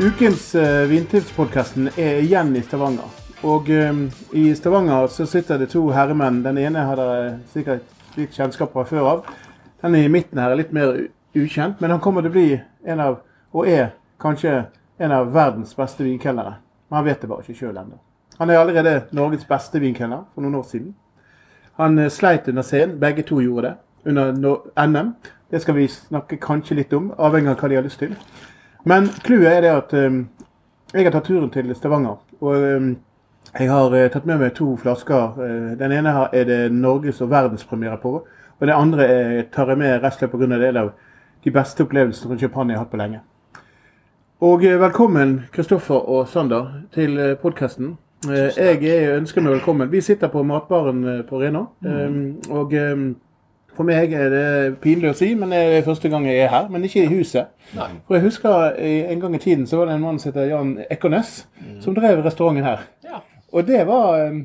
Ukens uh, Vintipspodkasten er igjen i Stavanger. Og um, i Stavanger så sitter det to herremenn. Den ene har dere sikkert litt kjennskap fra før av. Den i midten her er litt mer ukjent, men han kommer til å bli en av, og er kanskje en av verdens beste vinkelnere. Men han vet det bare ikke sjøl ennå. Han er allerede Norges beste vinkelner for noen år siden. Han eh, sleit under scenen, begge to gjorde det, under NM. Det skal vi snakke kanskje litt om, avhengig av hva de har lyst til. Men clouet er det at um, jeg har tatt turen til Stavanger. og um, jeg har uh, tatt med meg to flasker. Uh, den ene her er det norges- og verdenspremiere på. Og den andre er, tar jeg med rett og slett pga. det er av de beste opplevelsene rundt champagne jeg har hatt på lenge. Og uh, velkommen, Kristoffer og Sander, til podkasten. Jeg er- ønsker meg velkommen. Vi sitter på matbaren på Rena. eh, Og eh, for meg er det pinlig å si, men det er første gang jeg er her. Men ikke i huset. For jeg husker eh, en gang i tiden så var det en mann som heter Jan Ekornes, som drev restauranten her. Ja. Og det var um,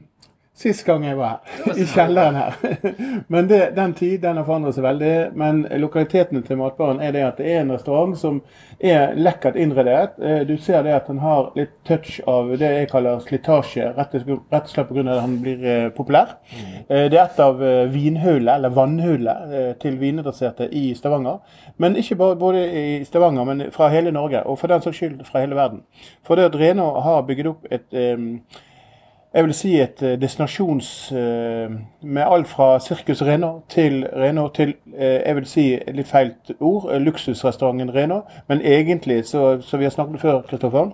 sist gang jeg var her. I kjelleren her. men det, den tid den har forandret seg veldig. Men lokaliteten til matbaren er det at det er en restaurant som er lekkert innredet. Eh, Du ser det at den har litt touch av det jeg kaller slitasje, rett og slett pga. at han blir eh, populær. Eh, Det er et av vinhullene, eller vannhullet, eh, til vininteresserte i Stavanger. Men ikke bare både i Stavanger, men fra hele Norge, og for den saks skyld fra hele verden. For det at Rena har bygget opp et jeg vil si et eh, destinasjons eh, med alt fra Sirkus Rena til Rena til eh, jeg vil si litt feil ord, luksusrestauranten Rena. Men egentlig, så, som vi har snakket før, Kristoffer,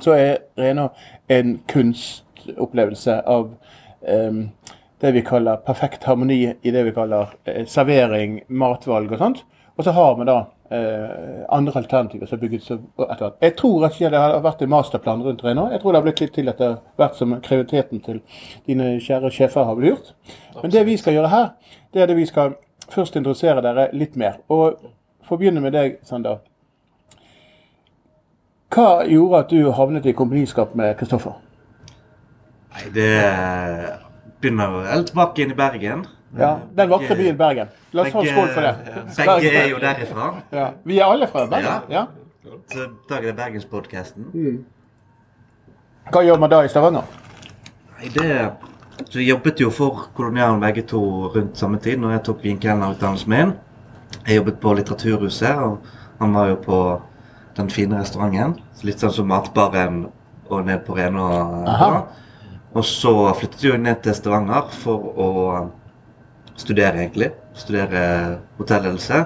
så er Rena en kunstopplevelse av um, det vi kaller perfekt harmoni i det vi kaller servering, matvalg og sånt. Og så har vi da andre alternativer som er bygget etter hvert. Jeg tror at det har vært en masterplan rundt Rena. Jeg tror det har blitt litt til etter hvert som kreativiteten til dine kjære sjefer har blitt gjort. Men det vi skal gjøre her, det er det vi skal først introdusere dere litt mer. Og for å begynne med deg, Sander. Hva gjorde at du havnet i kompaniskap med Kristoffer? Nei, det begynner helt tilbake inn i Bergen. Ja, Den vakre byen Bergen. La oss få en skål for det. Begge er jo derifra. Ja. Vi er alle fra Bergen. Ja. Så da dag er det Bergenspodkasten. Hva gjør man da i Stavanger? Nei, det Så vi jobbet jo for Kolonialen begge to rundt samme tid, når jeg tok vinkelnerutdannelsen min. Jeg jobbet på Litteraturhuset, og han var jo på den fine restauranten. Litt sånn som Matbaren og ned på Rena. Og så flyttet jo ned til Stavanger for å studere, egentlig. Studere hotellledelse.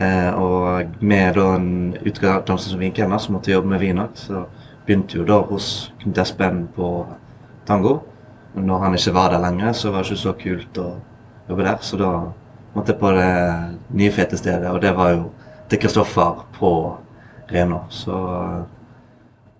Eh, og med da en utdannelse som vinkelner, så måtte jeg jobbe med vin òg. Så begynte jo da hos Knut Espen på tango. Men når han ikke var der lenger, så var det ikke så kult å jobbe der. Så da måtte jeg på det nye fete stedet, og det var jo til Kristoffer på Renå. Så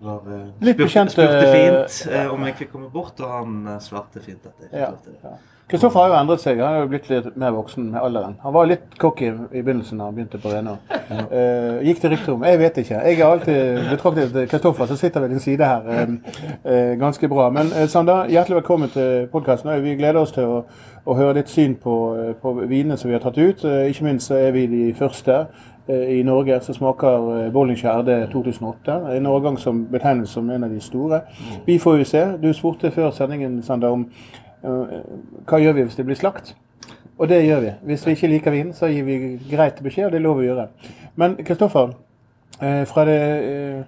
var, eh, spurte- Spurte eh, fint eh, om jeg fikk komme bort, og han eh, svarte fint at jeg fikk Ja. lov til det. Kristoffer har jo endret seg. Han er jo blitt litt mer voksen med alderen. Han var litt cocky i begynnelsen da han begynte på Rena. Uh, gikk det rykter om? Jeg vet ikke. Jeg har alltid betraktet Kristoffer, som sitter ved din side her, uh, uh, ganske bra. Men eh, Sander, hjertelig velkommen til podkasten. Vi gleder oss til å, å høre ditt syn på, eh, på vinene som vi har tatt ut. Eh, ikke minst så er vi de første eh, i Norge som smaker eh, Bollingskjær RD 2008. En årgang som betegnes som en av de store. Vi får jo se. Du spurte før sendingen, Sander, om eh, hva gjør vi hvis det blir slakt? Og det gjør vi. Hvis vi ikke liker vinen, så gir vi greit beskjed, og det er lov å gjøre. Men Kristoffer, eh, fra, det, eh,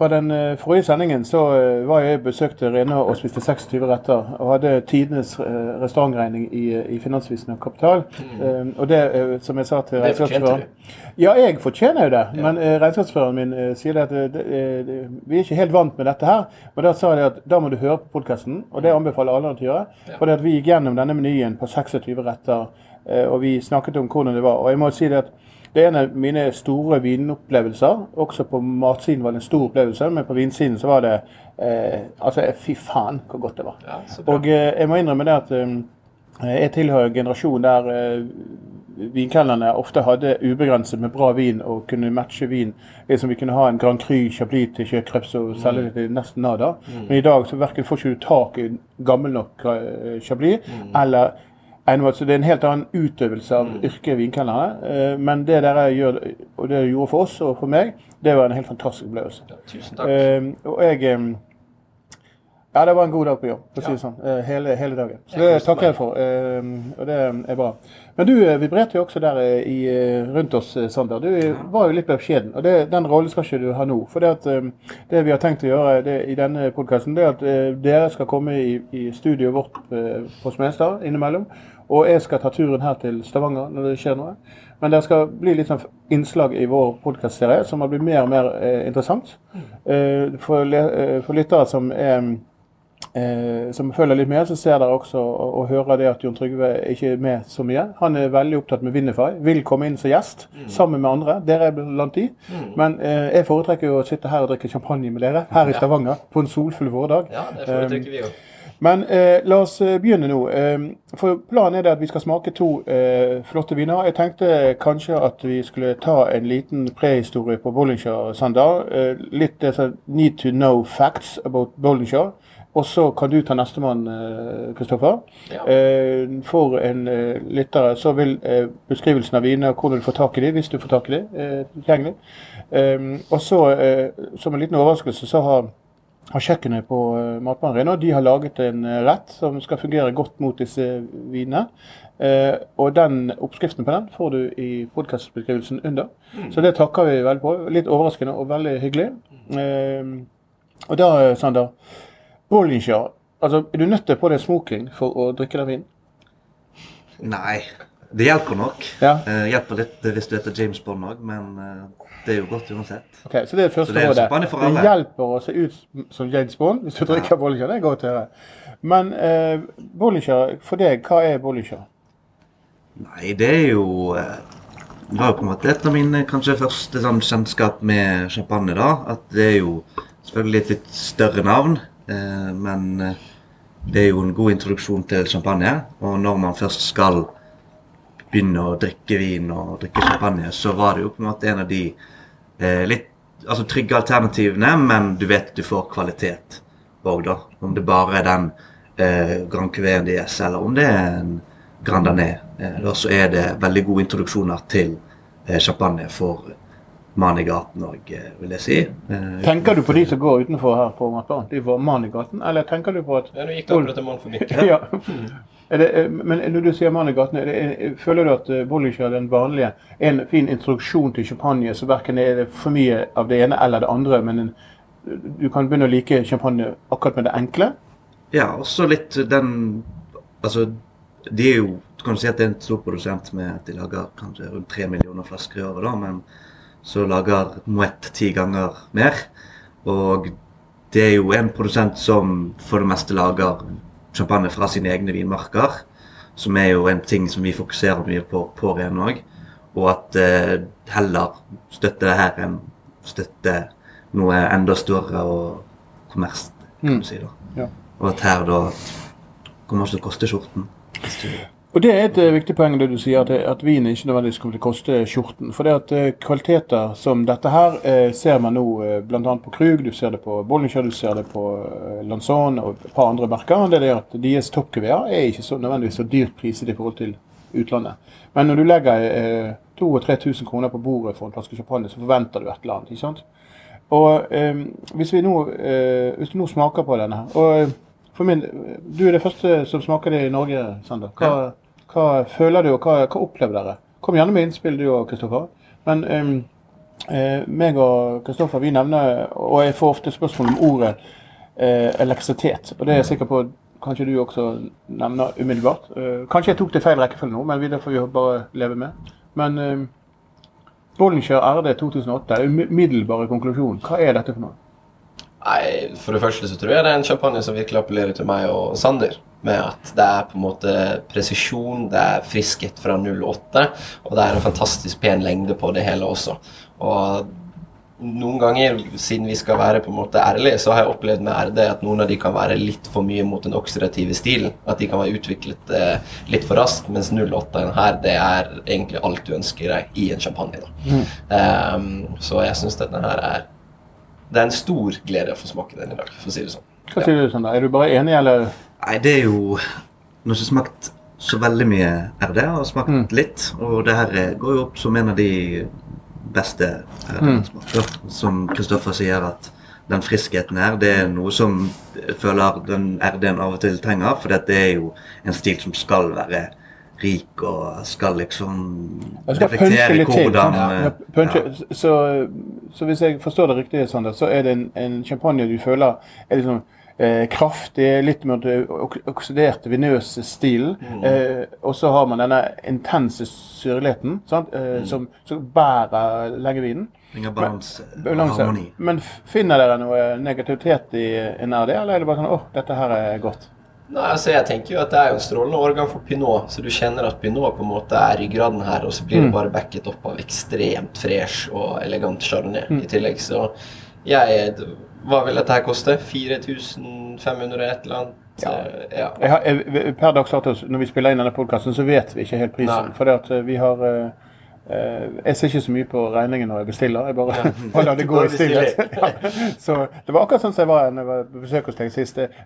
Fra den eh, forrige sendingen så eh, var jeg besøkte Rena og spiste 26 retter. Og hadde tidenes eh, restaurantregning i, i Finansvisen og Kapital. Mm. og det, som jeg sa til Mm. Regnskapsføreren Ja, jeg fortjener jo det. Men eh, regnskapsføreren min sier at det, det, vi er ikke helt vant med dette her. Og da sa de at da må du høre på podkasten, og det anbefaler alle å gjøre. For vi gikk gjennom denne menyen på 26 retter, og vi snakket om hvordan det var. Og jeg må si det at det er en av mine store vinopplevelser. Også på matsiden var det en stor opplevelse, men på vinsiden så var det eh, Altså, fy faen hvor godt det var. Ja. Og eh, jeg må innrømme det at eh, jeg tilhører en generasjon der eh, vinkelnerne ofte hadde ubegrenset med bra vin og kunne matche vin. Liksom vi kunne ha en Grand Cru Chablis til kjøkreps og selge det til nesten nada. Men i dag så verken får ikke du tak i gammel nok eh, Chablis eller eiendomsrett. Så det er en helt annen utøvelse av yrket vinkelnerne. Eh, Men det dere gjør, og det dere gjorde for oss og for meg, det var en helt fantastisk opplevelse. Ja, tusen takk. Eh, og jeg eh, Ja, det var en god dag på jobb, for å si det sånn. hele, hele dagen. Så det takker jeg for. og det er bra. Men du eh, vibrerte jo også der eh, i, eh, rundt oss, Sander. Du var jo litt beskjeden. Og det, den rollen skal ikke du ha nå. For det, at, det vi har tenkt å gjøre det, i denne podkasten, er at dere skal komme i, i studioet vårt på Smestad innimellom. Og jeg skal ta turen her til Stavanger når det skjer noe. Men det skal bli litt sånn innslag i vår podkastserie som har blitt mer og mer eh, interessant. Eh, for, eh, for lyttere som er eh, som følger litt med, så ser dere også og, og hører det at Jon Trygve ikke er med så mye. Han er veldig opptatt med Winify. Vil komme inn som gjest sammen med andre. Dere er blant de. Men eh, jeg foretrekker jo å sitte her og drikke champagne med dere her i Stavanger på en solfull vårdag. Ja, det foretrekker vi jo. Men eh, la oss eh, begynne nå. Eh, for Planen er det at vi skal smake to eh, flotte viner. Jeg tenkte kanskje at vi skulle ta en liten prehistorie på Bollinger Sandal. Eh, litt det som need to know facts about Bollinger. Og så kan du ta nestemann, eh, Kristoffer. Ja. Eh, for en eh, lyttere så vil beskrivelsen av viner, hvordan du får tak i dem, hvis du får tak i dem, tilgjengelig. Eh, og så, som en liten overraskelse, så har har kjøkkenet på Matbanen De har laget en rett som skal fungere godt mot disse vinene. Og den oppskriften på den får du i podkastbeskrivelsen under. Så det takker vi veldig på. Litt overraskende og veldig hyggelig. Eh, og da, Sander Bollinger. Altså, er du nødt til på deg smoking for å drikke den vinen? Nei, det hjelper nok. Ja. Eh, hjelper litt hvis du heter James Bond òg, men eh, det er jo godt uansett. Ok, Så det er første det er rådet. Det hjelper å se ut som James Bond hvis du drikker Bollinger. Det er godt å høre. Men eh, Bollinger, for deg, hva er Bollinger? Nei, det er jo Det var jo på en måte et av mine kanskje første sånn kjennskap med champagne. da, At det er jo selvfølgelig et litt større navn, men eh, det er jo en god introduksjon til champagne. Og når man først skal begynne å drikke vin og drikke champagne, så var det jo på en måte en av de eh, litt altså trygge alternativene, men du vet du får kvalitet òg, da. Om det bare er den eh, Grand Cuvée DS, eller om det er en Grand Danais. Eh, da så er det veldig gode introduksjoner til eh, champagne for mann i gaten òg, eh, vil jeg si. Eh, Tenker du på de som går utenfor her på Matbanen? De var mann i gaten? Eller tenker du på at Ja, nå gikk det akkurat en mann forbi. ja. Er det, eh, men når du sier mann i gaten, er det, er, føler du at Bollinger er den vanlige er en fin introduksjon til champagne, så verken er det for mye av det ene eller det andre, men en, du kan begynne å like champagne akkurat med det enkle? Ja, også litt den Altså, de er jo Du kan si at det er en stor produsent med at de lager kanskje rundt tre millioner flasker i året, da, men så lager Moët ti ganger mer. Og det er jo en produsent som for det meste lager champagne fra sine egne vinmarker. Som er jo en ting som vi fokuserer mye på på Ren òg. Og at eh, heller støtte det her enn støtte noe enda større og kommers, kan Mm. du si. da. Ja. Og at her da kommer ikke til å koste skjorten. Og Det er et eh, viktig poeng det du sier, at, at vin ikke nødvendigvis kommer til å koste skjorten. For det at eh, kvaliteter som dette her eh, ser man nå eh, bl.a. på Krug, du ser det på Bollinger, du ser det på eh, Lanzon og et par andre merker. Det er at deres toppgeværer er ikke så nødvendigvis så dyrt priset i forhold til utlandet. Men når du legger eh, 2000-3000 kroner på bordet for en flaske champagne, så forventer du et eller annet. ikke sant? Og eh, hvis, vi nå, eh, hvis du nå smaker på denne og eh, for min, Du er det første som smaker det i Norge, Sander. Hva, hva føler du, og hva, hva opplever dere? Kom gjerne med innspill du og Kristoffer. Men um, Eh, meg og Kristoffer vi nevner, og jeg får ofte spørsmål om ordet eh, elektrisitet. Og det er jeg sikker på kanskje du også nevner umiddelbart. Eh, kanskje jeg tok det i feil rekkefølge nå, men det får vi bare leve med. Men eh, Bollinger RD 2008, umiddelbare konklusjon. Hva er dette for noe? Nei, For det første så tror jeg det er en champagne som virkelig appellerer til meg og Sander. Med at det er på en måte presisjon, det er friskhet fra 08, og det er en fantastisk pen lengde på det hele også. Og noen ganger, siden vi skal være på en måte ærlige, så har jeg opplevd med RD at noen av de kan være litt for mye mot den oksidative stilen. At de kan være utviklet eh, litt for raskt, mens 08 her, det er egentlig alt du ønsker deg i en champagne. Mm. Um, så jeg syns denne her er Det er en stor glede å få smake den i dag, for å si det sånn. Hva sier du, Sander? Er du bare enig, eller? Nei, det er jo Nå har ikke smakt så veldig mye RD. Jeg har smakt Mm. litt. Og det her er- går jo opp som en av de beste RD Mm. Som Kristoffer sier, at den friskheten her, det er noe som jeg føler den RD-en av og til trenger. For det er jo en stil som skal være rik og skal liksom reflektere hvordan sant? eh, Ja. Så, så hvis jeg forstår det riktig, Sander, så er det en, en champagne du føler er liksom eh, kraftig, litt mer oksiderte, venøse stilen. Eh, og så har man denne intense syrligheten sant? Eh, som, som bærer lengevinen. Balanse, Balanse. Men finner dere noe negativitet i nær det? eller er det bare sånn åh, dette her er godt? Nei, altså jeg tenker jo at Det er jo en strålende årgang for pinot, så du kjenner at pinot på en måte er ryggraden her, og så blir det bare backet opp av ekstremt fresh og elegant chardonnay i tillegg. Så jeg Hva vil dette her koste? 4500 et eller annet? Ja. Eh, ja. Jeg har, jeg, per dags dato, når vi spiller inn denne podkasten, så vet vi ikke helt prisen. Nei. For det at eh, vi har eh, Jeg ser ikke så mye på regningen når jeg bestiller. Jeg bare, lar det gå i stillhet. Ja. Så det var akkurat sånn som jeg var når jeg var på besøk hos deg sist. Eh,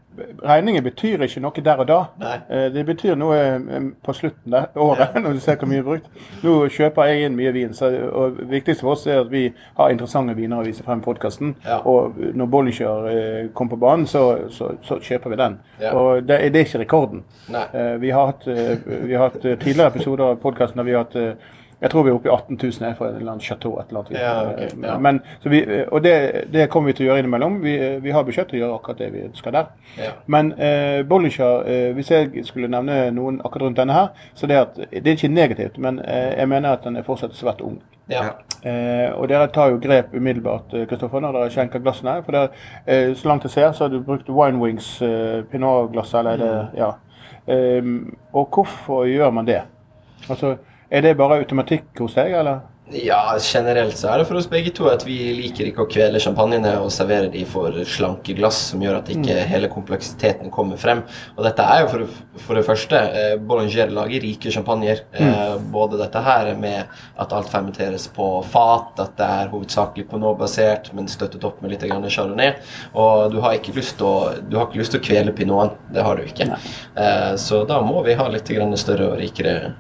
Regningen betyr ikke noe der og da. Nei. Eh, Det betyr noe eh, på slutten av året, når du ser hvor mye er brukt. Nå kjøper jeg inn mye vin, så, og det viktigste for oss er at vi har interessante viner å vise frem i podkasten. Ja. Og når Bollinger eh, kom på banen, så, så, så kjøper vi den. Ja. Og det, det er ikke rekorden. Eh, Vi har hatt, eh, vi har hatt eh, tidligere episoder av podkasten der vi har hatt eh, jeg tror vi er oppe i 18 000 her for en eller annen chateau. et eller annet. Ja, okay, Eh, ja. Men, så vi, eh, og det, det kommer vi til å gjøre innimellom. Vi, eh, vi har budsjett til å gjøre akkurat det vi skal der. Ja. Men eh, Bollinger, eh, hvis jeg skulle nevne noen akkurat rundt denne her, så det, at, det er ikke negativt, men eh, jeg mener at den er fortsatt svært ung. Ja. Eh, og dere tar jo grep umiddelbart, Kristoffer, når dere skjenker glassene. For der, så langt jeg ser, så har du brukt Wine Wings pinotglass, eller mm. det Ja. Ehm, og hvorfor gjør man det? Altså, er det bare automatikk hos deg, eller? Ja, generelt så er det for oss begge to at vi liker ikke å kvele champagnene og servere de for slanke glass som gjør at ikke hele kompleksiteten kommer frem. Og dette er jo for, for det første eh, Bollinger lager rike champagner. Eh, både dette her med at alt fermenteres på fat, at det er hovedsakelig Pinot-basert, men støttet opp med litt grann chardonnay. Og du har ikke lyst til å, kvele pinoten. Det har du ikke. Eh, så da må vi ha litt grann større og rikere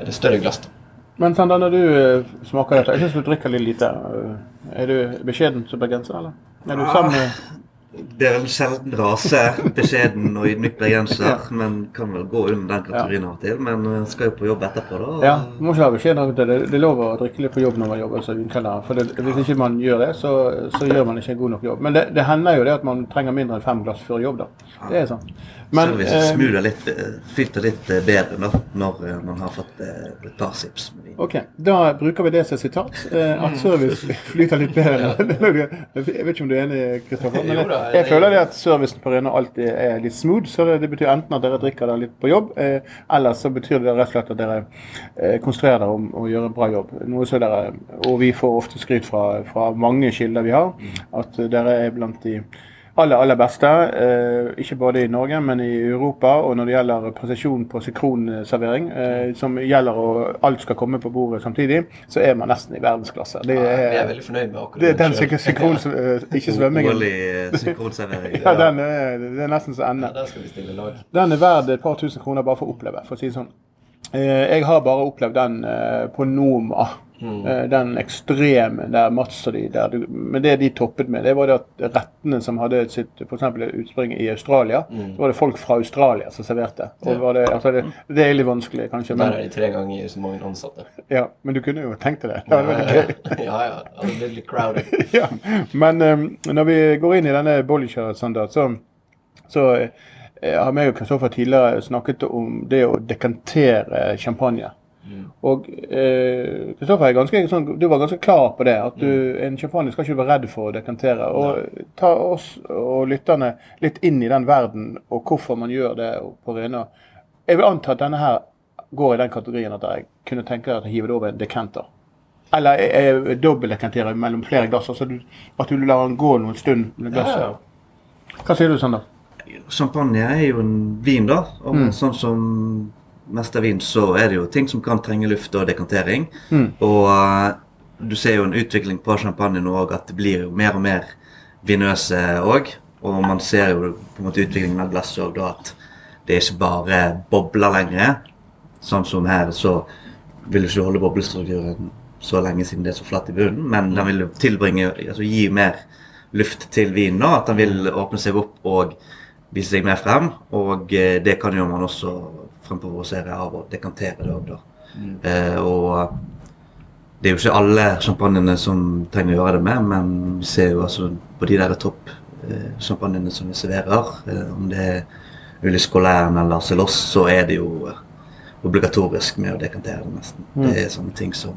Eller større glass. da. Men Sander, når du eh, smaker dette, jeg syns du drikker litt lite. Eh, Er du beskjeden som bergenser, eller? Er du sammen med Det er en sjelden rase, beskjeden og ydmyk bergenser, men kan vel gå under den kategorien av og til. Men eh, skal jo på jobb etterpå, da. Ja, må ikke ha beskjed om det. Det det er lov å drikke litt på jobb når man jobber som vinkelner. For det, hvis ikke man gjør det, så, så gjør man ikke en god nok jobb. Men det, det hender jo det at man trenger mindre enn fem glass før jobb, da. Det er sant. Men Service eh, smoother litt, eh, flyter litt eh, bedre når, når eh, man har fått eh, et par sips med vin. Ok, da bruker vi det som sitat. Eh, at service flyter litt bedre. Jeg vet ikke om du er enig, Kristoffer? Men jeg, jeg føler det at servicen på Rena alltid er litt smooth. Så det, betyr enten at dere drikker det litt på jobb, eh, eller så betyr det rett og slett at dere eh, konstruerer dere om å gjøre en bra jobb. Noe så dere, og vi får ofte skryt fra, fra mange kilder vi har, at dere er blant de aller, aller beste. Eh, ikke bare i Norge, men i Europa. Og når det gjelder presisjon på sykronservering, eh, som gjelder og alt skal komme på bordet samtidig, så er man nesten i verdensklasse. Det Ja, vi er er, veldig fornøyd med akkurat det er den sykron, eh, ikke svømmingen. Ja, den er, det er nesten så Ja, ende. der skal vi stille lag. Den er verd et par tusen kroner bare for å oppleve, for å si det sånn. Eh, jeg har bare opplevd den eh, på Noma. Mm. Den ekstreme der Mats og de der. du- Men det de toppet med, det var det at rettene som hadde sitt f.eks. utspring i Australia, så var det folk fra Australia som serverte. Og Ja. var det, altså det, det er litt vanskelig, kanskje, Der er de tre ganger så mange ansatte. ja, men du kunne jo tenkt deg det. Det hadde vært gøy. ja, ja. Det hadde blitt litt crowded. ja. Men um, når vi går inn i denne Bollinger-standard, så, så eh, har meg og Kristoffer tidligere snakket om det å dekantere champagne. Og eh, Kristoffer, eh, sånn, du var ganske klar på det. At du, en champagne skal ikke være redd for å dekantere. Og ta oss og lytterne litt inn i den verden, og hvorfor man gjør det på Rena. Jeg vil anta at denne her går i den kategorien at jeg kunne tenke deg å hive det over en dekanter. Eller eh, dobbeltdekantere mellom flere glass. Altså du, at du lar den gå noen stund med glasset. Ja. Hva sier du, Sander? Champagne er jo en vin, da. Og Mm. sånn som mest av vin, så er det jo ting som kan trenge luft og dekantering. Mm. Og uh, du ser jo en utvikling på champagne nå òg, at det blir jo mer og mer vinøse òg. Og man ser jo på en måte utviklingen av glasset òg, da at det er ikke bare bobler lenger. Sånn som her, så vil du ikke holde boblestrukturen så lenge siden det er så flatt i bunnen, men den vil jo tilbringe, altså gi mer luft til vinen. og At den vil åpne seg opp og vise seg mer frem. Og eh, det kan jo man også fremprovosere av å dekantere det òg, da. Eh, og det er jo ikke alle sjampanjene som trenger å gjøre det med, men vi ser jo altså på de der topp sjampanjene som vi serverer, eh, om det er Ulis Colern eller Celos, så er det jo eh, obligatorisk med å dekantere det nesten. Det er sånne ting som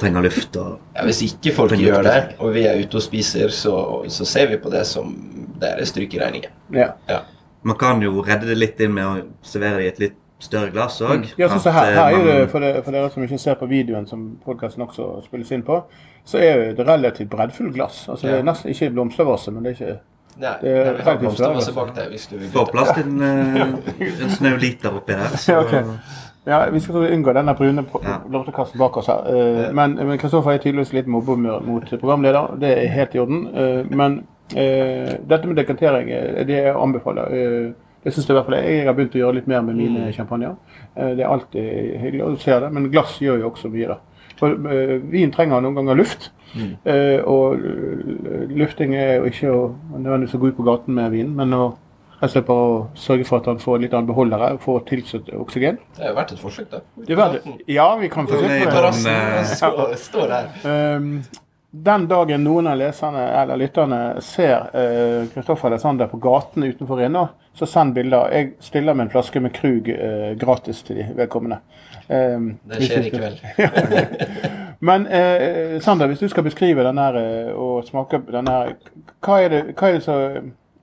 trenger luft og Ja, hvis ikke folk gjør det, og vi er ute og spiser, så, så ser vi på det som det er strykeregninger. Ja. Ja. Man kan jo redde det litt inn med å servere det i et litt større glass òg. Ja, så, så her, her er det, for, det, for dere som ikke ser på videoen som podkasten også spilles inn på, så er det relativt breddfullt glass. Altså Det er nesten ikke blomstervase, men det er ikke Nei, Det er nei, bak deg hvis du vil Få plass til en, eh, en snau liter oppi der. Så, Ja. Ja, Vi skal unngå denne brune blomsterkassen bak oss her. Eh, Men Kristoffer er tydeligvis litt mobbemør mot programleder. Det er helt i orden. Eh, Men eh, dette med dekantering, eh, det jeg anbefaler eh, det synes jeg i hvert fall jeg. Jeg har begynt å gjøre litt mer med mine champagner. Eh, Det er alltid hyggelig å se det, men glass gjør jo også mye. da. For eh, Vin trenger noen ganger luft. Eh, og eh, lufting er jo ikke å nødvendigvis å gå ut på gaten med vin, men å rett og bare å sørge for at han får litt annen beholdere og får tilsatt oksygen. Det har jo vært et forsøk, da. Det er verdt, ja, vi kan forsøke på det. Terrassen Eh, står, der. Um, den dagen noen av leserne eller lytterne ser Kristoffer Alexander på gaten utenfor Rinna, så send bilder. Jeg stiller med en flaske med Krug eh, gratis til de vedkommende. Um, Det skjer i kveld. Men eh, Sander, hvis du skal beskrive denne her, eh, og smake denne her, hva er det, hva er det så,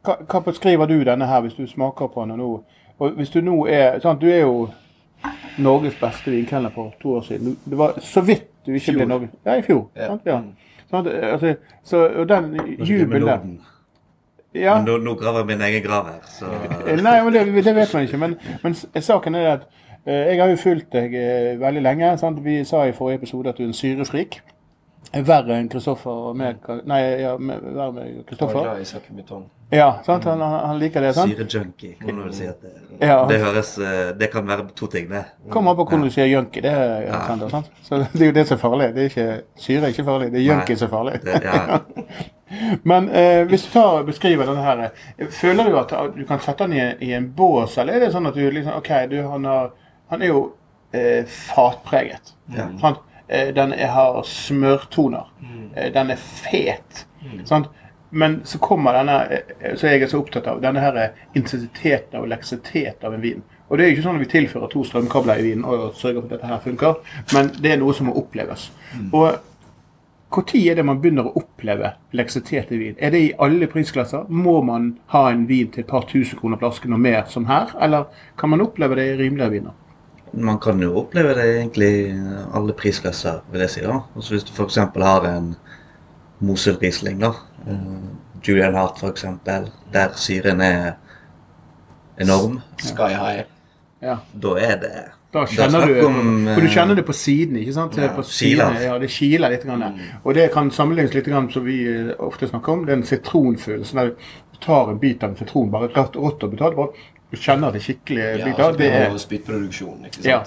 hva, hva beskriver du denne her hvis du smaker på den nå? Og hvis du nå er sant, Du er jo Norges beste vinkelner for to år siden. Det var så vidt du ikke ble Norge Ja, i fjor. Ja. Sant, ja. Sant, altså, så, og den jubelen der ja. Men nå, nå graver jeg min egen grav her, så Eh, Nei, men det, det vet man ikke. Men, men saken er at eh, jeg har jo fulgt deg eh, veldig lenge. Sant? Vi sa i forrige episode at du er en syrefrik. Verre enn Kristoffer og meg. Nei, ja, med- verre enn Kristoffer. Ja, sant? Han, han liker det. sant? Syrejunkie, kan vel si at det, Ja. det høres eh, Det kan være to ting, det. Kommer an på hvordan du sier junkie. Det er Ja. sant, sant? Så det er jo det som er farlig. Det er ikke, syre er ikke farlig, det er junkie Nei. som er farlig. det ja. Men eh, hvis du tar og beskriver denne her, eh, føler du at du kan sette den i, i en bås, eller er det sånn at du liksom OK, du, han, har, han er jo eh, fatpreget. Ja. Sant? Eh, den er, har smørtoner. Mm. den er fet. Sant? Men så kommer denne, som jeg er så opptatt av, denne her eh, intensiteten og leksiteten av en vin. Og det er jo ikke sånn at vi tilfører to strømkabler i vinen og sørger for at dette her funker, men det er noe som må oppleves. Og når er det man begynner å oppleve leksitet i vin? Er det i alle prisklasser? Må man ha en vin til et par tusen kroner flasken og mer som her, eller kan man oppleve det i rimeligere viner? Man kan jo oppleve det egentlig i alle prisklasser, vil jeg si. da. Også Hvis du f.eks. har en Mosel Riesling, da. Eh, Julian Hart f.eks., der syren er enorm, Sky High. Ja. da er det Da er kjenner du, om, for du eh, kjenner det på siden, ikke sant? ja, på kiler. ja, det kiler litt. Grann, der. Og det kan sammenlignes litt grann, som vi eh, ofte snakker om. Det er en sitronfølelse. Der du tar en bit av en sitron, bare rett rått og betalt du kjenner det skikkelig Ja, bit, så det er jo spyttproduksjon, ikke Ja.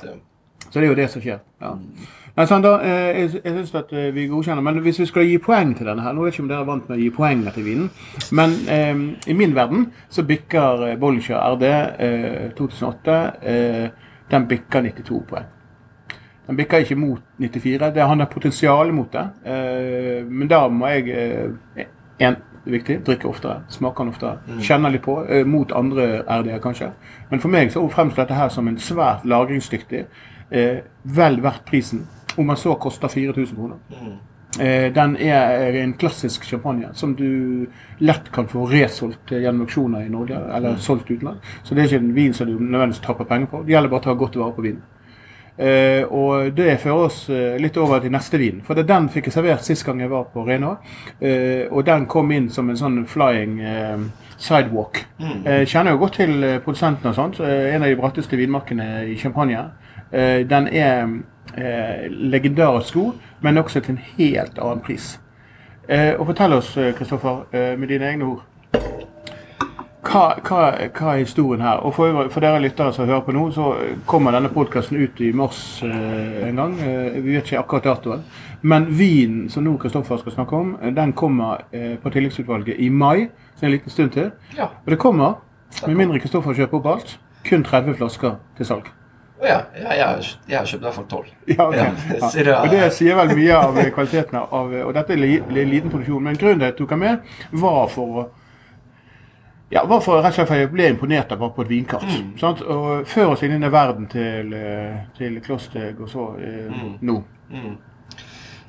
Så det er jo det som skjer. Ja. Nei, da, eh, jeg jeg syns at eh, vi godkjenner, men hvis vi skal gi poeng til denne her Nå vet ikke om dere er vant med å gi poeng til vinen, men eh, i min verden så bikker eh, Bollinger RD eh, 2008 eh, Den bikker 92 poeng. Den bikker ikke mot 94. Det, han har potensial mot det, eh, men da må jeg eh, en, viktig. Drikke oftere. Smaker den oftere. Kjenner litt på. Eh, mot andre RD-er, kanskje. Men for meg så fremstår dette her som en svært lagringsdyktig. Eh, vel verdt prisen. Om den så koster 4000 kroner. Eh, den er en klassisk champagne som du lett kan få resolgt eh, gjennom auksjoner i Norge. Eller solgt utenlands. Så det er ikke en vin som du nødvendigvis tapper penger på. Det gjelder bare å ta godt vare på vinen. Eh, og det fører oss litt over til neste vin. For det, den fikk jeg servert sist gang jeg var på Rena. Eh, og den kom inn som en sånn flying sidewalk. Eh, kjenner jo godt til produsenten og sånt. En av de bratteste vinmarkene i Champagne. Eh, den er eh, legendarisk sko, men også til en helt annen pris. Eh, og fortell oss, eh, Kristoffer, eh, med dine egne ord. Hva, hva, hva er historien her? Og for, for dere lyttere som hører på nå, så kommer denne podkasten ut i mars eh, en gang. Eh, vi vet ikke akkurat datoen. Men vinen som nå Kristoffer skal snakke om, den kommer på tilleggsutvalget i mai. Så en liten stund til. Ja. Og det kommer, med mindre Kristoffer kjøper opp alt, kun 30 flasker til salg. Å ja. ja jeg, har, kjøpt i hvert fall tolv. Ja, ok. Ja, Og det sier vel mye av kvaliteten av Og dette er li, li, liten produksjon, men grunnen til at jeg tok den med, var for å ja, var for, rett og slett for jeg ble imponert av på et vinkart. Mm. Sant? Og Før oss inn i verden til, eh, til Kloster og så eh, nå. Mm.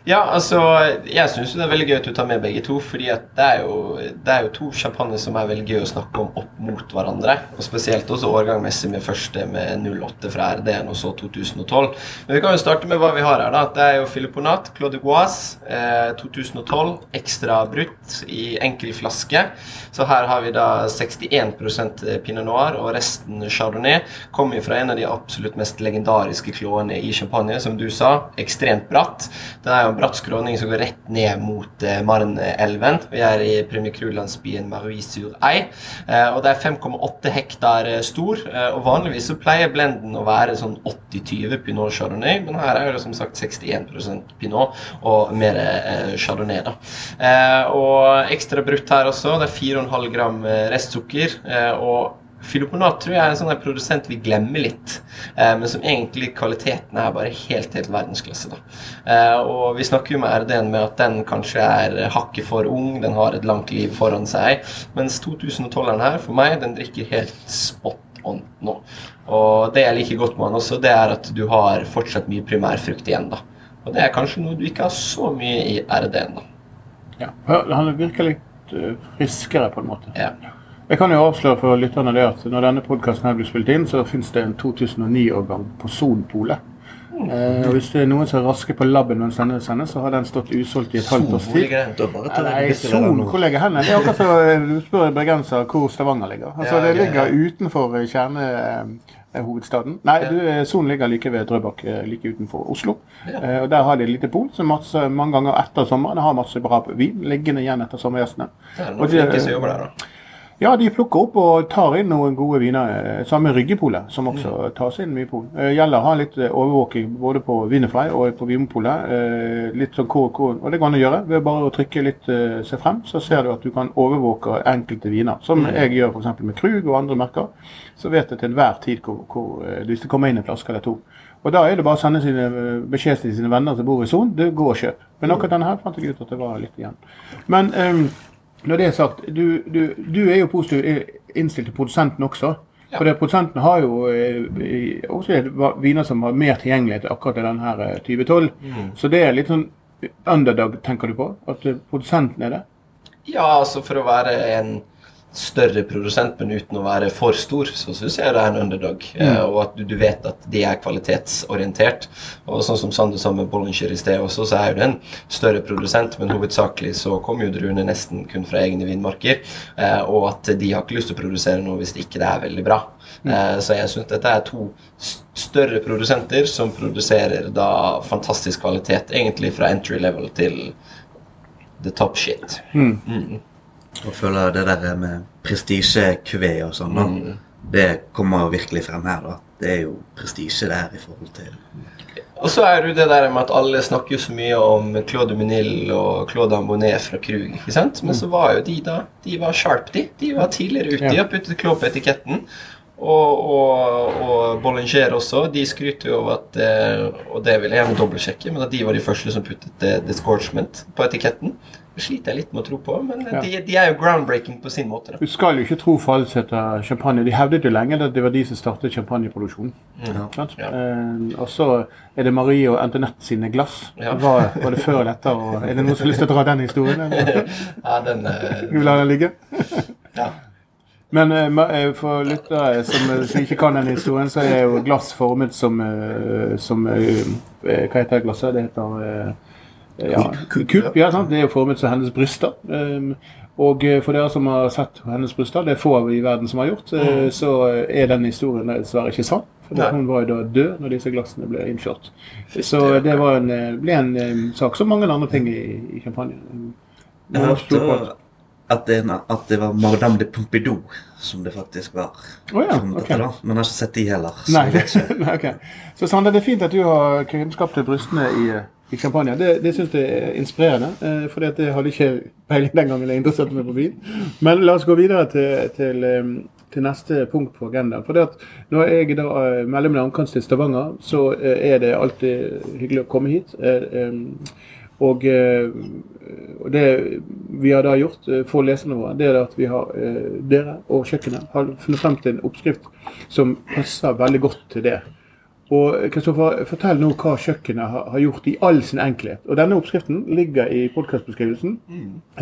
Ja, altså Jeg syns det er veldig gøy at du tar med begge to. fordi at det er jo, det er jo to sjampanjer som er veldig gøy å snakke om opp mot hverandre. Og Spesielt også årgangmessig med første med 08 fra RD-en og så 2012. Men vi kan jo starte med hva vi har her. da. Det er jo Filipponat Claude de Goise eh, 2012. Ekstra brutt i enkel flaske. Så her har vi da 61% pinot noir og resten chardonnay. Kommer fra en av de absolutt mest legendariske klåene i champagne, som du sa. Ekstremt bratt. Den er jo en bratt skråning som går rett ned mot eh, Marne-elven. Vi er i Premier Cru-landsbyen Marie-sur-Ei. Eh, og det er 5,8 hektar eh, stor. Og vanligvis så pleier blenden å være sånn 80-20 pinot chardonnay, men her er det som sagt 61% pinot og mer chardonnay, da. Og ekstra brutt her også. Det er 4,5 gram restsukker. Og Filoponat tror jeg er en sånn produsent vi glemmer litt, eh, men som egentlig kvaliteten er bare helt helt verdensklasse. da. Eh, og Vi snakker jo med RD-en med at den kanskje er hakket for ung, den har et langt liv foran seg. Mens 2012-eren her, for meg, den drikker helt spot on nå. Og det jeg liker godt med den også, det er at du har fortsatt mye primærfrukt igjen. da. Og det er kanskje noe du ikke har så mye i RD-en. da. Ja. Han virker litt eh, friskere, på en måte. Ja. Jeg kan jo avsløre for lytterne det at når denne podkasten blir spilt inn, så finnes det en 2009-årgang på Sonpolet. Eh, hvis det er noen som er raske på labben mens denne sendes, så har den stått usolgt i et halvt års tid. Nei, Son, hvor ligger hen? Det er akkurat som du spør en bergenser hvor Stavanger ligger. Altså, Ja, Det ja, ligger ja. utenfor kjernehovedstaden. Nei, du, eh, Son ligger like ved Drøbak, eh, like utenfor Oslo. Eh, og Der har de et lite pol som masse, mange ganger etter sommeren har masse bra vin liggende igjen etter sommergjestene. Det er noen flinke som jobber der, da. Ja, de plukker opp og tar inn noen gode viner. eh, Samme Ryggepolet, som også tas inn mye på. Eh, Gjelder å ha litt eh, overvåking både på Wienerfrei og på Vinmopolet. Litt sånn hvor, og det går an å gjøre ved bare å trykke litt se frem. Så ser du at du kan overvåke enkelte viner. Som jeg gjør f.eks. med Krug og andre merker. Så vet jeg til enhver tid hvor, hvor, hvis det kommer inn en flaske eller to. Og da er det bare å sende sine beskjed til sine venner som bor i sonen. Du, gå og kjøp. Men akkurat denne her fant jeg ut at det var litt igjen. Men eh, når det er sagt, du, du, du er jo positivt innstilt til produsenten også. Ja. For produsenten har jo eh, også viner som har mer tilgjengelighet akkurat i denne her eh, 2012. Så det er litt sånn underdog, tenker du på? At eh, produsenten er det? Ja, altså for å være en større produsent, men uten å være for stor, så syns jeg det er en underdog. Eh, og at du, du vet at de er kvalitetsorientert. Og sånn som Sander sa med Bollinger i sted også, så er jo det en større produsent, men hovedsakelig så kommer jo druene nesten kun fra egne vinmarker. Eh, og at de har ikke lyst til å produsere noe hvis ikke det er veldig bra. Eh, så jeg syns dette er to større produsenter som produserer da fantastisk kvalitet, egentlig fra entry level til the top shit. Og føler det der med prestisje-kuvé og sånn, da. det kommer jo virkelig frem her, da. Det er jo prestisje det her i forhold til Og så er det jo det der med at alle snakker jo så mye om Claude Munil og Claude Ambonnet fra Krug. ikke sant? Men så var jo de da De var sharp, de. De var tidligere ute. De har puttet klå på etiketten. Og, og, og Bollinger også. De skryter jo av at eh, Og det vil jeg gjerne dobbeltsjekke, men at de var de første som puttet eh, disgorgement på etiketten. Sliter jeg litt med å tro på, men Ja. de, de er jo groundbreaking på sin måte. da. Du skal jo ikke tro falsk etter champagne. De hevdet jo lenge at det var de som startet champagneproduksjonen. Mm. Ja. Eh, og så er det Marie og Antoinette sine glass. Ja. Var, var det før eller etter? Og er det noen som har lyst til å dra den historien? Ja, den Du Vi vil la den ligge. ja. Men eh, eh, for lyttere som, eh, som ikke kan den historien, så er jo glass formet som, eh, som eh, eh, Hva heter glasset? Det heter eh, ja, Kupp. Ja, sant? Det er jo formet som hennes bryster. Um, og eh, for dere som har sett hennes bryster, det er få i verden som har gjort, eh, så er den historien dessverre ikke sann. For hun var jo da død når disse glassene ble innført. Så det var en, eh, ble en eh, sak som mange andre ting i, i kampanjen. Jeg hørte at det, at det var Madame de Pompidou som det faktisk var. Oh, ja, okay. Men jeg har ikke sett de heller. så Nei, jeg vet nei, ok. Så Sander, det er fint at du har kunnskap til brystene i, i champagne. Det, det syns jeg er inspirerende, eh, for det hadde ikke peiling den gangen jeg interesserte meg på vin. Men la oss gå videre til, til, eh, til neste punkt på agendaen. For når jeg da eh, melder min ankomst til Stavanger, så eh, er det alltid hyggelig å komme hit. Og, og det vi har da gjort for leserne våre, det er at vi har dere og kjøkkenet har funnet frem til en oppskrift som passer veldig godt til det. Og Kristoffer, fortell nå hva kjøkkenet har, har gjort i all sin enkelhet. Og Denne oppskriften ligger i podkastbeskrivelsen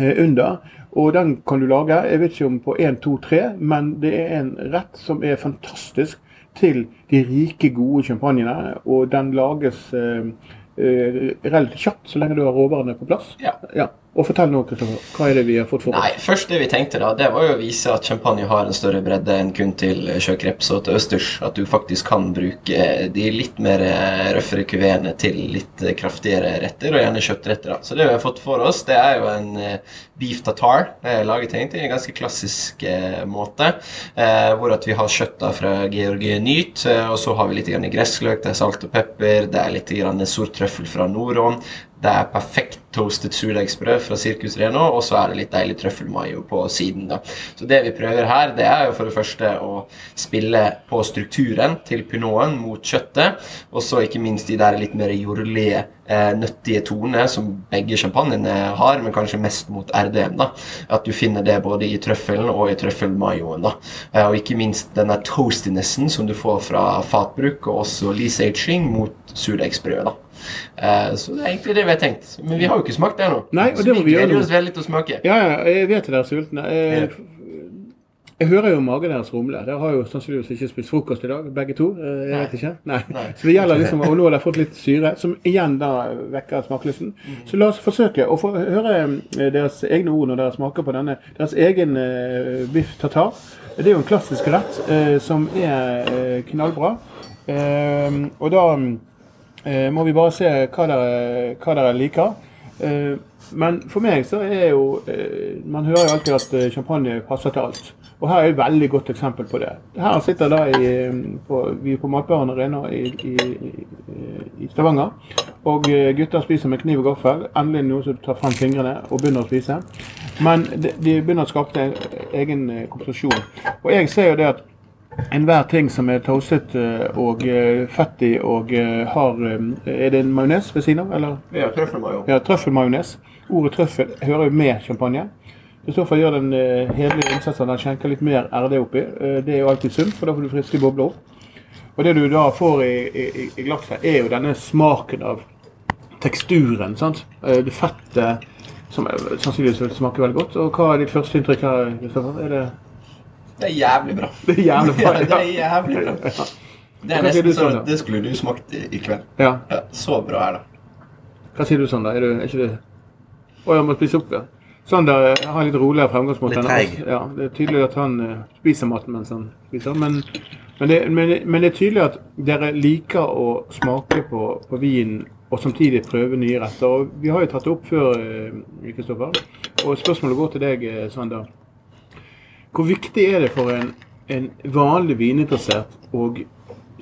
eh, under. Og den kan du lage jeg vet ikke om på 1, 2, 3, men det er en rett som er fantastisk til de rike, gode champagnene. Og den lages eh, eh, relativt kjapt så lenge du har råvarene på plass. Ja. Ja. Og fortell Kristoffer, hva er det vi har fått for Nei, oss? først det vi tenkte da, det var jo å vise at champagne har en større bredde enn kun til sjøkreps og til østers. At du faktisk kan bruke de litt mer eh, røffere kuveene til litt eh, kraftigere retter, og gjerne kjøttretter. da. Så det vi har fått for oss, det er jo en eh, beef tartar, eh, laget egentlig i en ganske klassisk eh, måte. Eh, hvor at vi har kjøtt da fra Georgie Nyt, eh, og så har vi litt grann gressløk, det er salt og pepper, det er litt grann sort trøffel fra Noron. Det er perfekt toastet surdeigsbrød fra Circus Reno, og så er det litt deilig trøffelmayo på siden. da. Så det vi prøver her, det er jo for det første å spille på strukturen til pinoten mot kjøttet, og så ikke minst de der litt mer jordlige, eh, nøttige tonene som begge champagnene har, men kanskje mest mot RDM. da. At du finner det både i trøffelen og i trøffelmayoen. da. Eh, og ikke minst denne toastinessen som du får fra fatbruk, og også lease aging mot surdeigsbrødet. da. Eh, Så det er egentlig det vi har tenkt. Men vi har jo ikke smakt det ennå. Så det vi gleder oss veldig til å smake. Ja, ja, jeg vet dere er sultne. Jeg, jeg hører jo magen deres rumle. Dere har jo sannsynligvis ikke spist frokost i dag, begge to. Eh, Jeg vet ikke. Nei. Nei. Så det gjelder liksom, Og nå har dere fått litt syre, som igjen da vekker smakelysten. Så la oss forsøke å få høre eh, deres egne ord når dere smaker på denne. Deres egen eh, biff tartar. Det er jo en klassisk rett eh, som er eh, knallbra. Eh, og da eh, må vi bare se hva dere, hva dere liker. Eh, men for meg så er jo eh, Man hører jo alltid at eh, champagne passer til alt. Og her er et veldig godt eksempel på det. Her sitter da i, eh, på, vi på Matbaren Arena i, i, i, Stavanger. Og eh, gutter spiser med kniv og gaffel. Endelig noen som tar frem fingrene og begynner å spise. Men de, de begynner å skape en egen kompensasjon. komposisjon. Og jeg ser jo det at enhver ting som er toastet eh, og fettig og eh, har eh, Er det en majones ved siden av, eller? Ja, trøffelmayo. Ja, trøffelmajones. Ordet trøffel hører jo med champagne. Kristoffer gjør den hederlige innsatsen. Han skjenker litt mer RD oppi. Eh, det er jo alltid sunt, for da får du friske bobler opp. Og det du da får i, i, i glasset, er jo denne smaken av teksturen. sant? Eh, det fettet som sannsynligvis smaker veldig godt. Og hva er ditt første inntrykk her, Kristoffer? Er det, Det er jævlig bra. det er jævlig bra? Ja, det er jævlig bra. Det er nesten sånn Sander? Det skulle du smakt i, i kveld. ja. Ja, så bra er det. Hva sier du, Sander? Er, du, er ikke det Å, jeg må spise opp, ja. Sander har har litt roligere fremgangsmåte. Litt treig. Ja, det er tydelig at han eh, spiser maten mens han spiser. Men, men, det, men, men det er tydelig at dere liker å smake på, på vin og samtidig prøve nye retter. Og vi har jo tatt det opp før, eh, Kristoffer. Og spørsmålet går til deg, eh, Sander. Hvor viktig er det for en en vanlig vininteressert å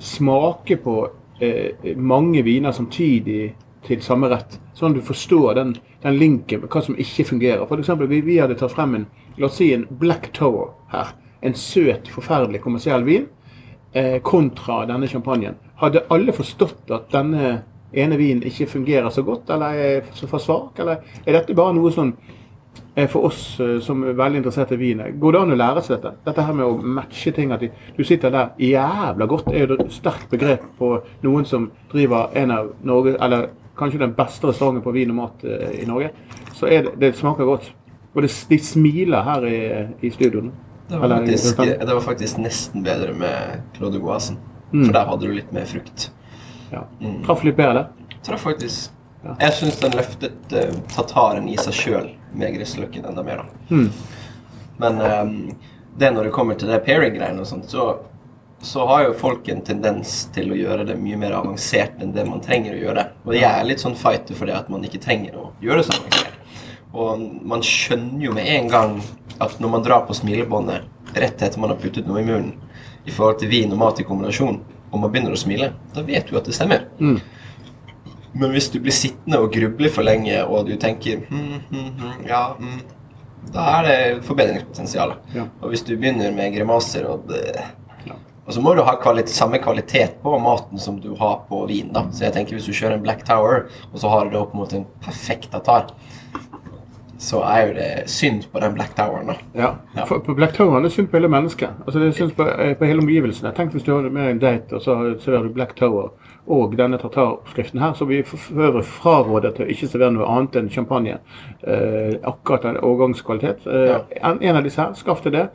smake på eh, mange viner samtidig til samme rett. Sånn at du forstår den, den linken hva som ikke fungerer. Eksempel, vi, vi hadde tatt frem en la oss si en Black Tower her. En søt, forferdelig kommersiell vin eh, kontra denne champagnen. Hadde alle forstått at denne ene vinen ikke fungerer så godt, eller er så for svak? Eller er dette bare noe sånn for oss eh, som er veldig interessert i vin? Går det an å lære seg dette? Dette her med å matche ting. At du sitter der jævla godt, er jo et sterkt begrep på noen som driver en av Norge, eller kanskje den beste restauranten på vin og mat eh, i Norge. Så det, det smaker godt. Og det, de smiler her i, i studioene. Det var, Eller faktisk, det var faktisk nesten bedre med Claude Goasen. Mm. For der hadde du litt mer frukt. Ja. Mm. Traff litt bedre der. Traff faktisk. Ja. Jeg syns den løftet uh, tataren i seg sjøl med grisløkken enda mer. da. Mm. Men um, det når det kommer til det pairing-greiene og sånt, så, så har jo folk en tendens til å gjøre det mye mer avansert enn det man trenger å gjøre. Og jeg er litt sånn fighter for det at man ikke trenger å gjøre så avansert. Og man skjønner jo med en gang at når man drar på smilebåndet rett etter man har puttet noe i munnen, i forhold til vin og mat i kombinasjon, og man begynner å smile, da vet du at det stemmer. Mm. Men hvis du blir sittende og gruble for lenge, og du tenker hm, hm, hm, ja, hm, da er det forbedringspotensial. Ja. Og hvis du begynner med grimaser og Ja. Og så må du ha kvalitet, samme kvalitet på maten som du har på vin. da. Så jeg tenker hvis du kjører en Black Tower, og så har du det opp mot en perfekt tatar, så er jo det synd på den Black Toweren, da. Ja. Ja. For, på Black Tower er det synd på hele mennesket. Altså det er synd på, eh, på hele omgivelsene. Tenk hvis du har med en date, og så serverer du Black Tower og denne tartaroppskriften her, så vi for øvrig fraråder til å ikke servere noe annet enn champagne. Eh, akkurat den årgangskvalitet. Eh, Ja. en, en av disse her, skaff til det.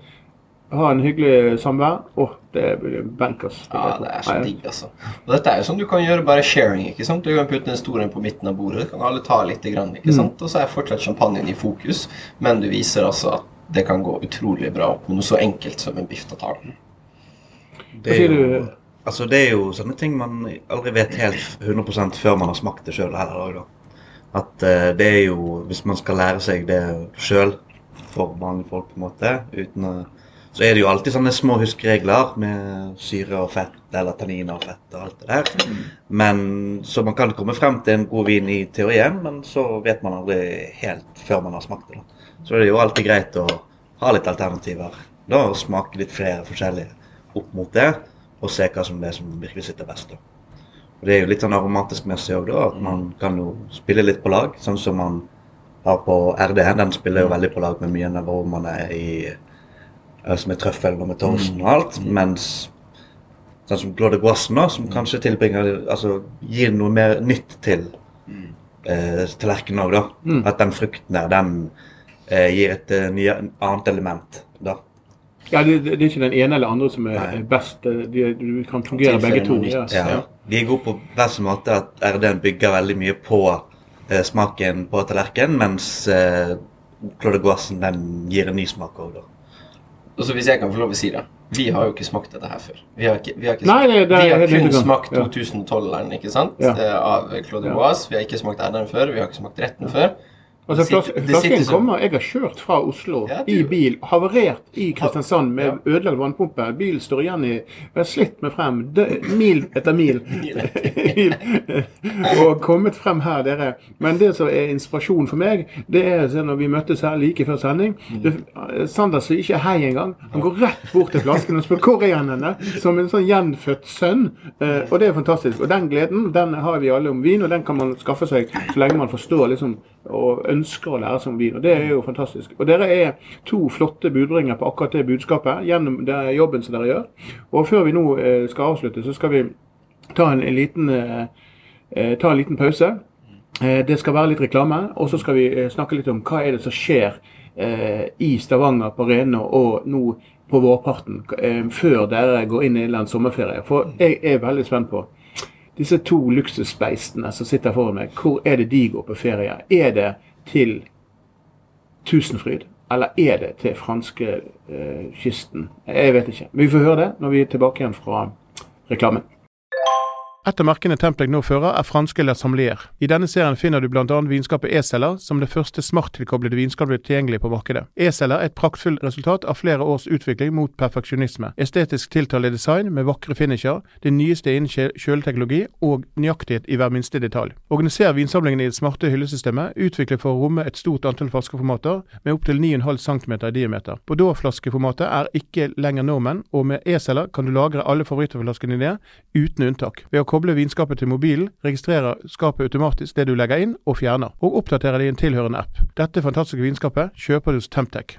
Ha en hyggelig samvær. Å, det blir bankers. Ja, det er så digg, altså. Og dette er jo sånn du kan gjøre bare sharing. ikke sant? Du kan putte en stor en på midten av bordet, du kan alle ta litt, grann, Mm. ikke sant? og så er fortsatt champagnen i fokus, men du viser altså at det kan gå utrolig bra opp med noe så enkelt som en biff tartar. Det er, jo, du? altså det er jo sånne ting man aldri vet helt 100 før man har smakt det sjøl heller. Da. At eh, det er jo Hvis man skal lære seg det sjøl, for vanlige folk, på en måte, uten å så er det jo alltid sånne små huskeregler med syre og fett, eller tanniner og fett og alt det der. Men Så man kan komme frem til en god vin i teorien, men så vet man aldri helt før man har smakt det. Så det er jo alltid greit å ha litt alternativer. Da og smake litt flere forskjellige opp mot det, og se hva som det er som virkelig sitter best. da. Og Det er jo litt sånn aromatisk messig òg, da. At man kan jo spille litt på lag, sånn som man har på RD. Den spiller jo veldig på lag med mye av aromaene i som er trøffel og med torsen og alt. Mens sånn som Claude Guassen, som kanskje tilbringer Altså gir noe mer nytt til eh, tallerkenen òg, da. Mm. At den frukten der, den eh, gir et eh, nye, annet element. da. Ja, det, det er ikke den ene eller andre som er Nei. best. De, du kan fungere begge to. Ja. Ja. De er gode på hver sin måte. At RD-en bygger veldig mye på eh, smaken på tallerkenen, mens eh, Claude Guassen den gir en ny smak òg, da. Og så hvis jeg kan få lov å si det Vi har jo ikke smakt dette her før. Vi har, ikke, vi har, ikke, Nei, det- vi har kun smakt Ja. 2012-eren, ikke sant? Ja. Eh, Av Claude. Boas. Vi har ikke smakt Erderen før. Vi har ikke smakt retten før. Altså, flas flasken kommer. Jeg har kjørt fra Oslo Ja, i bil, havarert i Kristiansand med Ja. ødelagt vannpumpe. Bilen står igjen i Jeg har slitt meg frem dø, mil etter mil. Mil. og kommet frem her, dere. Men det som er inspirasjon for meg, det er når vi møttes her like før sending det, Sander sier ikke hei engang. Han går rett bort til flasken og spør hvor er han henne, som en sånn gjenfødt sønn. Eh, og det er fantastisk. Og den gleden den har vi alle om vin, og den kan man skaffe seg så lenge man forstår liksom, og ønsker å lære seg om vin. Og det er jo fantastisk. Og dere er to flotte budbringer på akkurat det budskapet gjennom den jobben som dere gjør. Og før vi nå eh, skal avslutte, så skal vi ta en, en liten eh, eh, ta en liten pause. Det skal være litt reklame, og så skal vi snakke litt om hva er det som skjer i Stavanger, på Rena og nå på vårparten, før dere går inn i en sommerferie. For jeg er veldig spent på disse to luksusbeistene som sitter foran meg. Hvor er det de går på ferie? Er det til Tusenfryd? Eller er det til franske eh, kysten? Jeg vet ikke. Men vi får høre det når vi er tilbake igjen fra reklamen. Et av merkene Templeg nå fører, er franske La Sommelier. I denne serien finner du bl.a. vinskapet E-celler, som det første smarttilkoblede vinskapet tilgjengelig på markedet. E-celler er et praktfullt resultat av flere års utvikling mot perfeksjonisme. Estetisk tiltalende design med vakre finisher, det nyeste innen kjøleteknologi og nøyaktighet i hver minste detalj. Organiser vinsamlingen i det smarte hyllesystemet, utviklet for å romme et stort antall flaskeformater med opptil 9,5 cm i diameter. Bordeaux-flaskeformatet er ikke lenger normen, og med E-celler kan du lagre alle favorittflaskene dine uten unntak. Ved å koble vinskapet til mobilen, registrerer skapet automatisk det du legger inn og fjerner, og oppdaterer det i en tilhørende app. Dette fantastiske vinskapet kjøper du hos Temptec.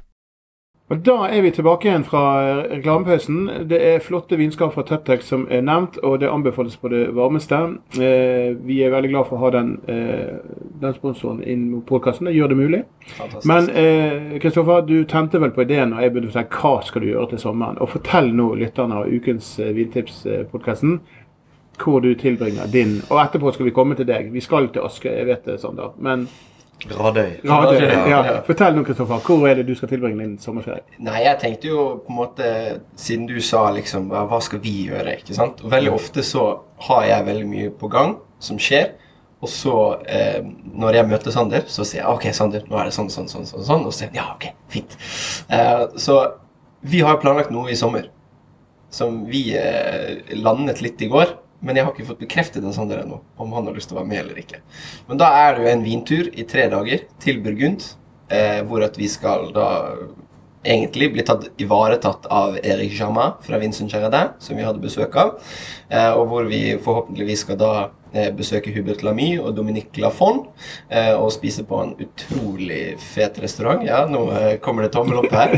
Og Da er vi tilbake igjen fra reklamepausen. Det er flotte vinskap fra Teptex som er nevnt, og det anbefales på det varmeste. Eh, vi er veldig glad for å ha den, eh, den sponsoren inn mot podkasten. Det gjør det mulig. Fantastisk. Men Kristoffer, eh, du tente vel på ideen og jeg begynte å si hva skal du gjøre til sommeren. Og Fortell nå lytterne av ukens eh, Vintipspodkasten hvor du tilbringer din Og etterpå skal vi komme til deg. Vi skal til Aske, jeg vet det, Sander. Men Radøy. Radøy ja. ja. Fortell nå, Kristoffer. Hvor er det du skal tilbringe din sommerferie? Nei, Jeg tenkte jo på en måte, siden du sa liksom Hva skal vi gjøre? ikke sant? Og Veldig ofte så har jeg veldig mye på gang som skjer. Og så, eh, når jeg møter Sander, så sier jeg OK, Sander, nå er det sånn, sånn, sånn. sånn, sånn. Og så sier han ja, OK, fint. Eh, så vi har planlagt noe i sommer som vi eh, landet litt i går. Men jeg har ikke fått bekreftet av Sander ennå om han har lyst til å være med eller ikke. Men da er det jo en vintur i tre dager til Burgund, eh, hvor at vi skal da egentlig bli tatt ivaretatt av Erik Jama fra Vincent Gerardin, som vi hadde besøk av. Eh, og hvor vi forhåpentligvis skal da besøke Hubert Lamy og Dominique Lafon eh, og spise på en utrolig fet restaurant. Ja, nå eh, kommer det tommel opp her.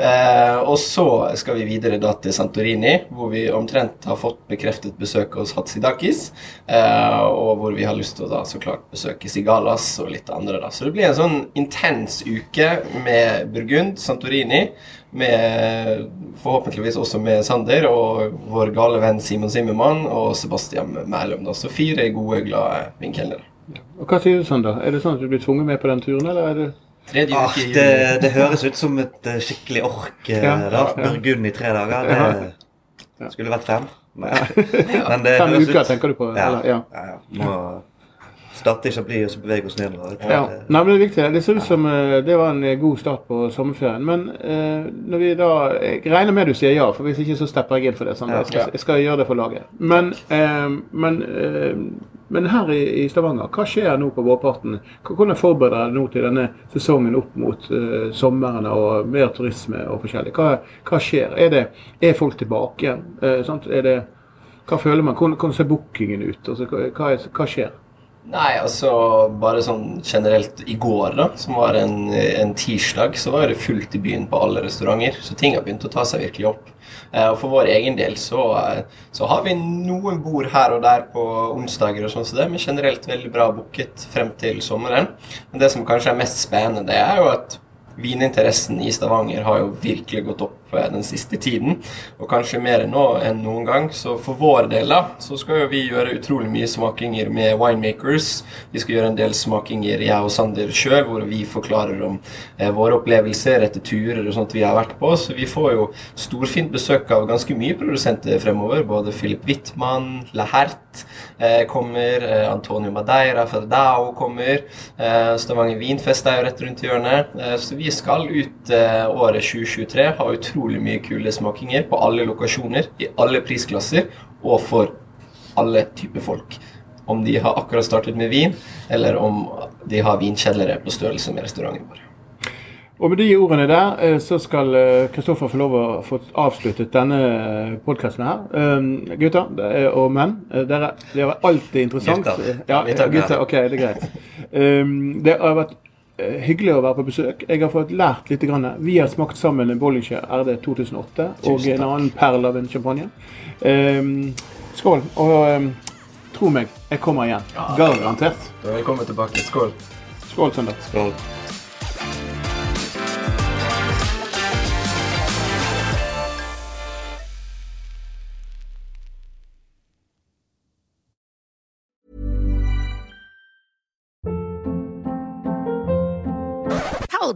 og så skal vi videre da til Santorini, hvor vi omtrent har fått bekreftet besøk hos Hatsidakis. og hvor vi har lyst til å da så klart besøke Sigalas og litt andre. da. Så det blir en sånn intens uke med Burgund, Santorini med forhåpentligvis også med Sander og vår gale venn Simon Simmermann og Sebastian Mælum. Så fire gode, glade vinkelnere. Og Hva sier du, Sander? Er det sånn at du blir tvunget med på den turen, eller er det ah, det, det, høres ut som et uh, skikkelig ork. Uh, ja, da. Burgund i tre dager. Det skulle vært fem. Men, men det fem uker, ut... tenker du på? Ja. Eller? ja. ja, ja. Må starte i Chablis og så bevege oss nedover. Ja. Nei, men Det er viktig. Det ser ut som eh, det var en eh, god start på sommerferien. Men eh, når vi da Jeg regner med du sier ja, for hvis ikke så stepper jeg inn for det. Sånn. Jeg, skal, jeg, skal, gjøre det for laget. Men, eh, men, eh, men her i, i, Stavanger, hva skjer nå på vårparten? Hvordan forbereder dere nå til denne sesongen opp mot uh, sommeren og mer turisme og forskjellig? Hva, hva skjer? Er, det, er, folk tilbake igjen? Det, hva føler man? Hvordan, hvordan ser bookingen ut? Altså, hva, hva skjer? Nei, altså bare sånn generelt i går, da, som var en, en, tirsdag, så var det fullt i byen på alle restauranter. Så ting har begynt å ta seg virkelig opp. Eh, og for vår egen del så, så, har vi noen bord her og der på onsdager og sånn så det, men generelt veldig bra booket frem til sommeren. Men det som kanskje er mest spennende, det er jo at vininteressen i Stavanger har jo virkelig gått opp den siste tiden. Og kanskje mer nå enn noen gang. Så for vår del da, så skal jo vi gjøre utrolig mye smakinger med winemakers. Vi skal gjøre en del smakinger, jeg og Sander sjøl, hvor vi forklarer om eh, våre opplevelser etter turer og sånt vi har vært på. Så vi får jo storfint besøk av ganske mye produsenter fremover. Både Philip Wittmann, La Hert eh, kommer, eh, Antonio Madeira fra Dao kommer. Eh, Stavanger Vinfest er jo rett rundt hjørnet. Eh, så vi skal ut eh, året 2023 ha utrolig mye kule smakinger på alle lokasjoner, i alle prisklasser og for alle typer folk. Om de har akkurat startet med vin, eller om de har vinkjellere på størrelse med restauranten vår. Og med de ordene der eh, så skal Kristoffer få lov å få avsluttet denne podkasten her. Um, gutter og menn, dere, det vært alltid interessant. Gutter. Ja, gutter. Ok, det er greit. Um, det har vært Eh, hyggelig å være på besøk. Jeg har fått lært litt. Grann. Vi har smakt sammen en Bollinger RD 2008 og en annen perl av en champagne. Um, skål. Og um, tro meg, jeg kommer igjen. Ja, Garantert. Er kommet tilbake. Skål. Skål, Søndag. Skål.